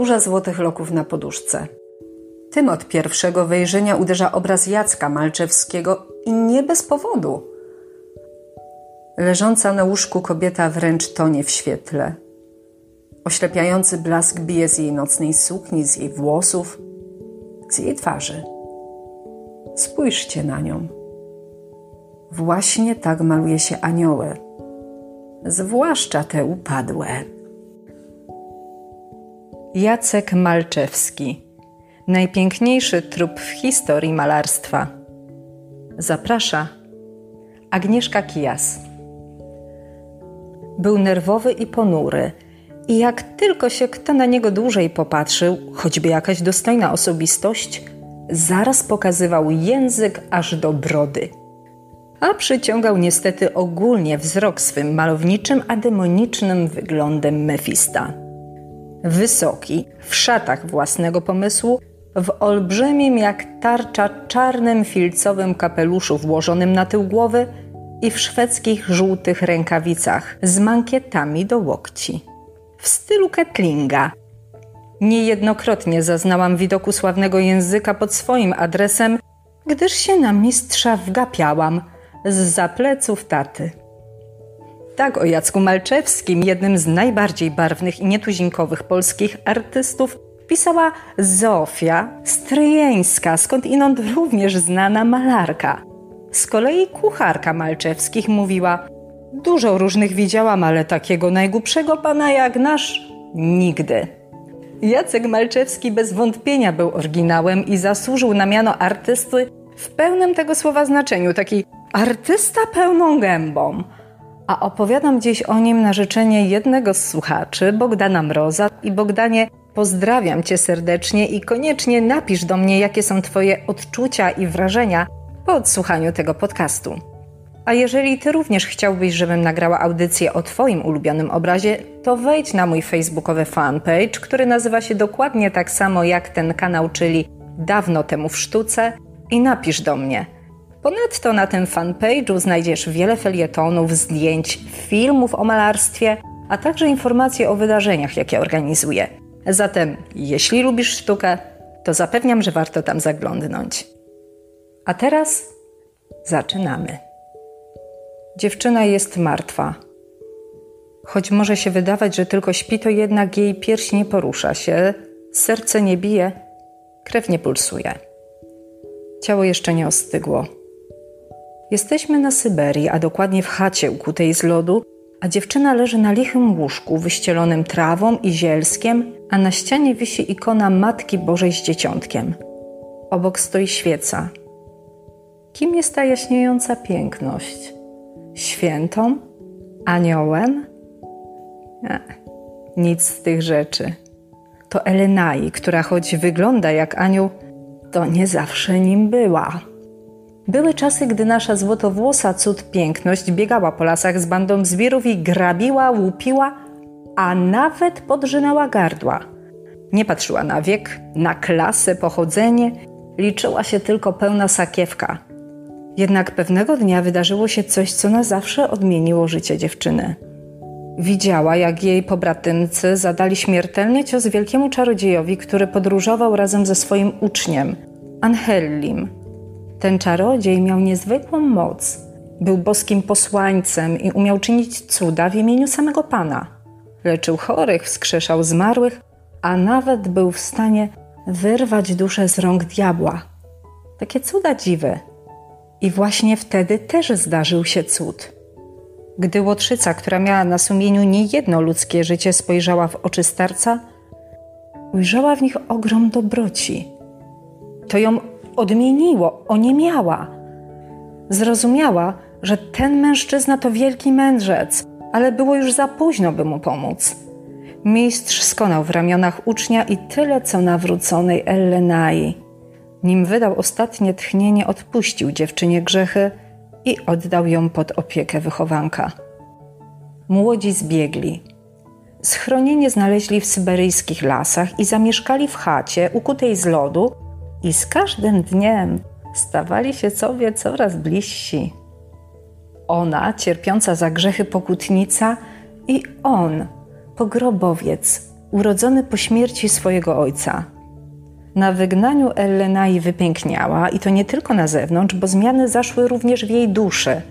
burza złotych loków na poduszce. Tym od pierwszego wejrzenia uderza obraz Jacka Malczewskiego i nie bez powodu. Leżąca na łóżku kobieta wręcz tonie w świetle. Oślepiający blask bije z jej nocnej sukni, z jej włosów, z jej twarzy. Spójrzcie na nią. Właśnie tak maluje się anioły, zwłaszcza te upadłe. Jacek Malczewski najpiękniejszy trup w historii malarstwa. Zaprasza Agnieszka Kijas. Był nerwowy i ponury, i jak tylko się kto na niego dłużej popatrzył, choćby jakaś dostojna osobistość, zaraz pokazywał język aż do brody. A przyciągał niestety ogólnie wzrok swym malowniczym, a demonicznym wyglądem Mefista. Wysoki, w szatach własnego pomysłu, w olbrzymim jak tarcza czarnym filcowym kapeluszu włożonym na tył głowy i w szwedzkich żółtych rękawicach z mankietami do łokci. W stylu Ketlinga. Niejednokrotnie zaznałam widoku sławnego języka pod swoim adresem, gdyż się na mistrza wgapiałam z zapleców taty. Tak o Jacku Malczewskim, jednym z najbardziej barwnych i nietuzinkowych polskich artystów, pisała Zofia Stryjeńska, skąd inąd również znana malarka. Z kolei kucharka Malczewskich mówiła Dużo różnych widziałam, ale takiego najgłupszego pana jak nasz nigdy. Jacek Malczewski bez wątpienia był oryginałem i zasłużył na miano artysty w pełnym tego słowa znaczeniu, taki artysta pełną gębą. A opowiadam dziś o nim na życzenie jednego z słuchaczy, Bogdana Mroza. I Bogdanie, Pozdrawiam Cię serdecznie i koniecznie napisz do mnie, jakie są Twoje odczucia i wrażenia po odsłuchaniu tego podcastu. A jeżeli Ty również chciałbyś, żebym nagrała audycję o Twoim ulubionym obrazie, to wejdź na mój facebookowy fanpage, który nazywa się dokładnie tak samo jak ten kanał, czyli Dawno temu w sztuce i napisz do mnie. Ponadto na tym fanpage'u znajdziesz wiele felietonów, zdjęć, filmów o malarstwie, a także informacje o wydarzeniach, jakie organizuję. Zatem, jeśli lubisz sztukę, to zapewniam, że warto tam zaglądnąć. A teraz zaczynamy. Dziewczyna jest martwa. Choć może się wydawać, że tylko śpi, to jednak jej pierś nie porusza się, serce nie bije, krew nie pulsuje. Ciało jeszcze nie ostygło. Jesteśmy na Syberii, a dokładnie w chacie ukutej z lodu, a dziewczyna leży na lichym łóżku wyścielonym trawą i zielskiem, a na ścianie wisi ikona Matki Bożej z Dzieciątkiem. Obok stoi świeca. Kim jest ta jaśniejąca piękność? Świętą? Aniołem? Nie, nic z tych rzeczy. To Elenai, która choć wygląda jak anioł, to nie zawsze nim była. Były czasy, gdy nasza złotowłosa cud piękność biegała po lasach z bandą zwierów i grabiła, łupiła, a nawet podrzynała gardła. Nie patrzyła na wiek, na klasę, pochodzenie, liczyła się tylko pełna sakiewka. Jednak pewnego dnia wydarzyło się coś, co na zawsze odmieniło życie dziewczyny. Widziała, jak jej pobratymcy zadali śmiertelny cios wielkiemu czarodziejowi, który podróżował razem ze swoim uczniem, Angelim, ten czarodziej miał niezwykłą moc. Był boskim posłańcem i umiał czynić cuda w imieniu samego Pana. Leczył chorych, wskrzeszał zmarłych, a nawet był w stanie wyrwać duszę z rąk diabła. Takie cuda dziwy. I właśnie wtedy też zdarzył się cud. Gdy łotrzyca, która miała na sumieniu niejedno ludzkie życie, spojrzała w oczy starca, ujrzała w nich ogrom dobroci. To ją odmieniło, oniemiała. Zrozumiała, że ten mężczyzna to wielki mędrzec, ale było już za późno, by mu pomóc. Mistrz skonał w ramionach ucznia i tyle co nawróconej Ellenai. Nim wydał ostatnie tchnienie, odpuścił dziewczynie grzechy i oddał ją pod opiekę wychowanka. Młodzi zbiegli. Schronienie znaleźli w syberyjskich lasach i zamieszkali w chacie ukutej z lodu, i z każdym dniem stawali się sobie coraz bliżsi. Ona, cierpiąca za grzechy pokutnica, i on, pogrobowiec, urodzony po śmierci swojego ojca. Na wygnaniu Ellenai wypiękniała i to nie tylko na zewnątrz, bo zmiany zaszły również w jej duszy.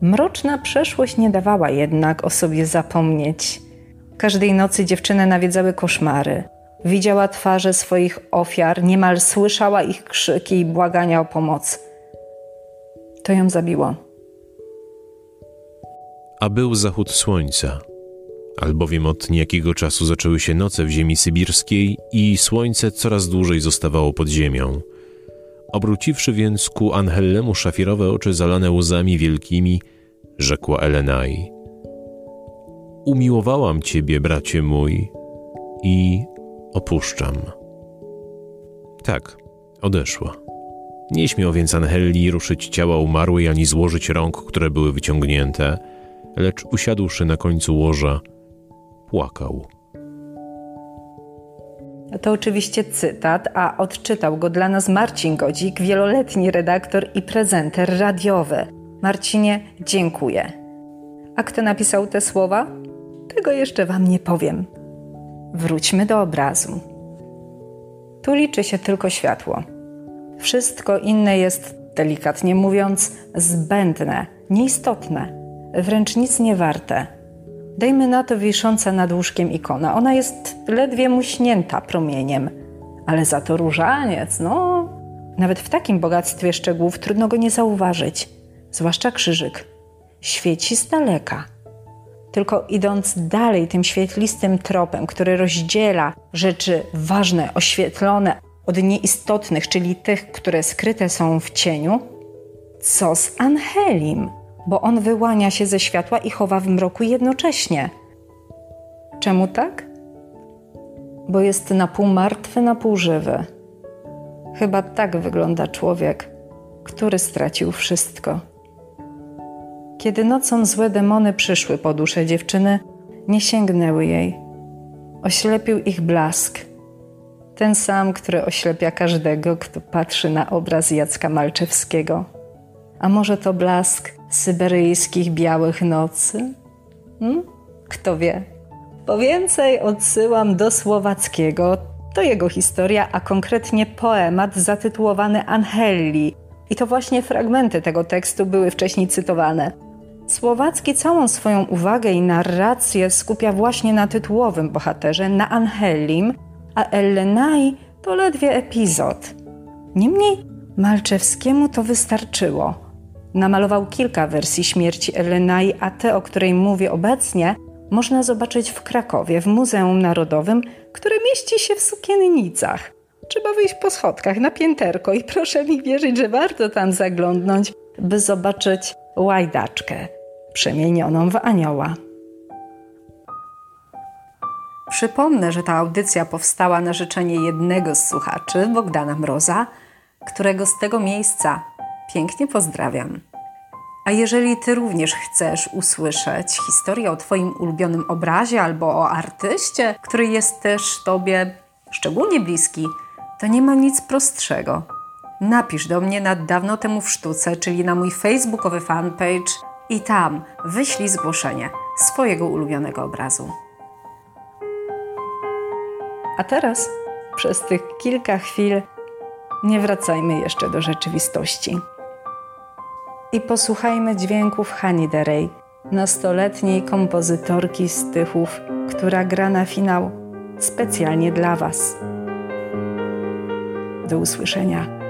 Mroczna przeszłość nie dawała jednak o sobie zapomnieć. Każdej nocy dziewczynę nawiedzały koszmary. Widziała twarze swoich ofiar, niemal słyszała ich krzyki i błagania o pomoc. To ją zabiło. A był zachód słońca, albowiem od niejakiego czasu zaczęły się noce w ziemi sybirskiej i słońce coraz dłużej zostawało pod ziemią. Obróciwszy więc ku Anhellemu szafirowe oczy zalane łzami wielkimi, rzekła Elenai. Umiłowałam ciebie, bracie mój, i opuszczam. Tak, odeszła. Nie śmiał więc Anhelli ruszyć ciała umarłej ani złożyć rąk, które były wyciągnięte, lecz usiadłszy na końcu łoża, płakał. To oczywiście cytat, a odczytał go dla nas Marcin Godzik, wieloletni redaktor i prezenter radiowy. Marcinie, dziękuję. A kto napisał te słowa? Tego jeszcze Wam nie powiem. Wróćmy do obrazu. Tu liczy się tylko światło. Wszystko inne jest, delikatnie mówiąc, zbędne, nieistotne, wręcz nic nie warte. Dejmy na to wisząca nad łóżkiem ikona. Ona jest ledwie muśnięta promieniem, ale za to różaniec, no. Nawet w takim bogactwie szczegółów trudno go nie zauważyć, zwłaszcza krzyżyk. Świeci z daleka. Tylko idąc dalej tym świetlistym tropem, który rozdziela rzeczy ważne, oświetlone od nieistotnych, czyli tych, które skryte są w cieniu, co z Angelim? bo on wyłania się ze światła i chowa w mroku jednocześnie. Czemu tak? Bo jest na pół martwy, na pół żywy. Chyba tak wygląda człowiek, który stracił wszystko. Kiedy nocą złe demony przyszły po duszę dziewczyny, nie sięgnęły jej. Oślepił ich blask. Ten sam, który oślepia każdego, kto patrzy na obraz Jacka Malczewskiego. A może to blask syberyjskich białych nocy? Hmm? Kto wie? Po więcej odsyłam do Słowackiego. To jego historia, a konkretnie poemat zatytułowany Angelli. I to właśnie fragmenty tego tekstu były wcześniej cytowane. Słowacki całą swoją uwagę i narrację skupia właśnie na tytułowym bohaterze, na Angelim, a Ellenai to ledwie epizod. Niemniej Malczewskiemu to wystarczyło. Namalował kilka wersji śmierci Elenai, a tę, o której mówię obecnie, można zobaczyć w Krakowie, w Muzeum Narodowym, które mieści się w Sukiennicach. Trzeba wyjść po schodkach na pięterko i proszę mi wierzyć, że warto tam zaglądnąć, by zobaczyć łajdaczkę przemienioną w anioła. Przypomnę, że ta audycja powstała na życzenie jednego z słuchaczy, Bogdana Mroza, którego z tego miejsca Pięknie pozdrawiam. A jeżeli Ty również chcesz usłyszeć historię o Twoim ulubionym obrazie albo o artyście, który jest też Tobie szczególnie bliski, to nie ma nic prostszego. Napisz do mnie na dawno temu w sztuce, czyli na mój facebookowy fanpage i tam wyślij zgłoszenie swojego ulubionego obrazu. A teraz, przez tych kilka chwil, nie wracajmy jeszcze do rzeczywistości i posłuchajmy dźwięków Hani Derey, nastoletniej kompozytorki z Tychów, która gra na finał specjalnie dla Was. Do usłyszenia.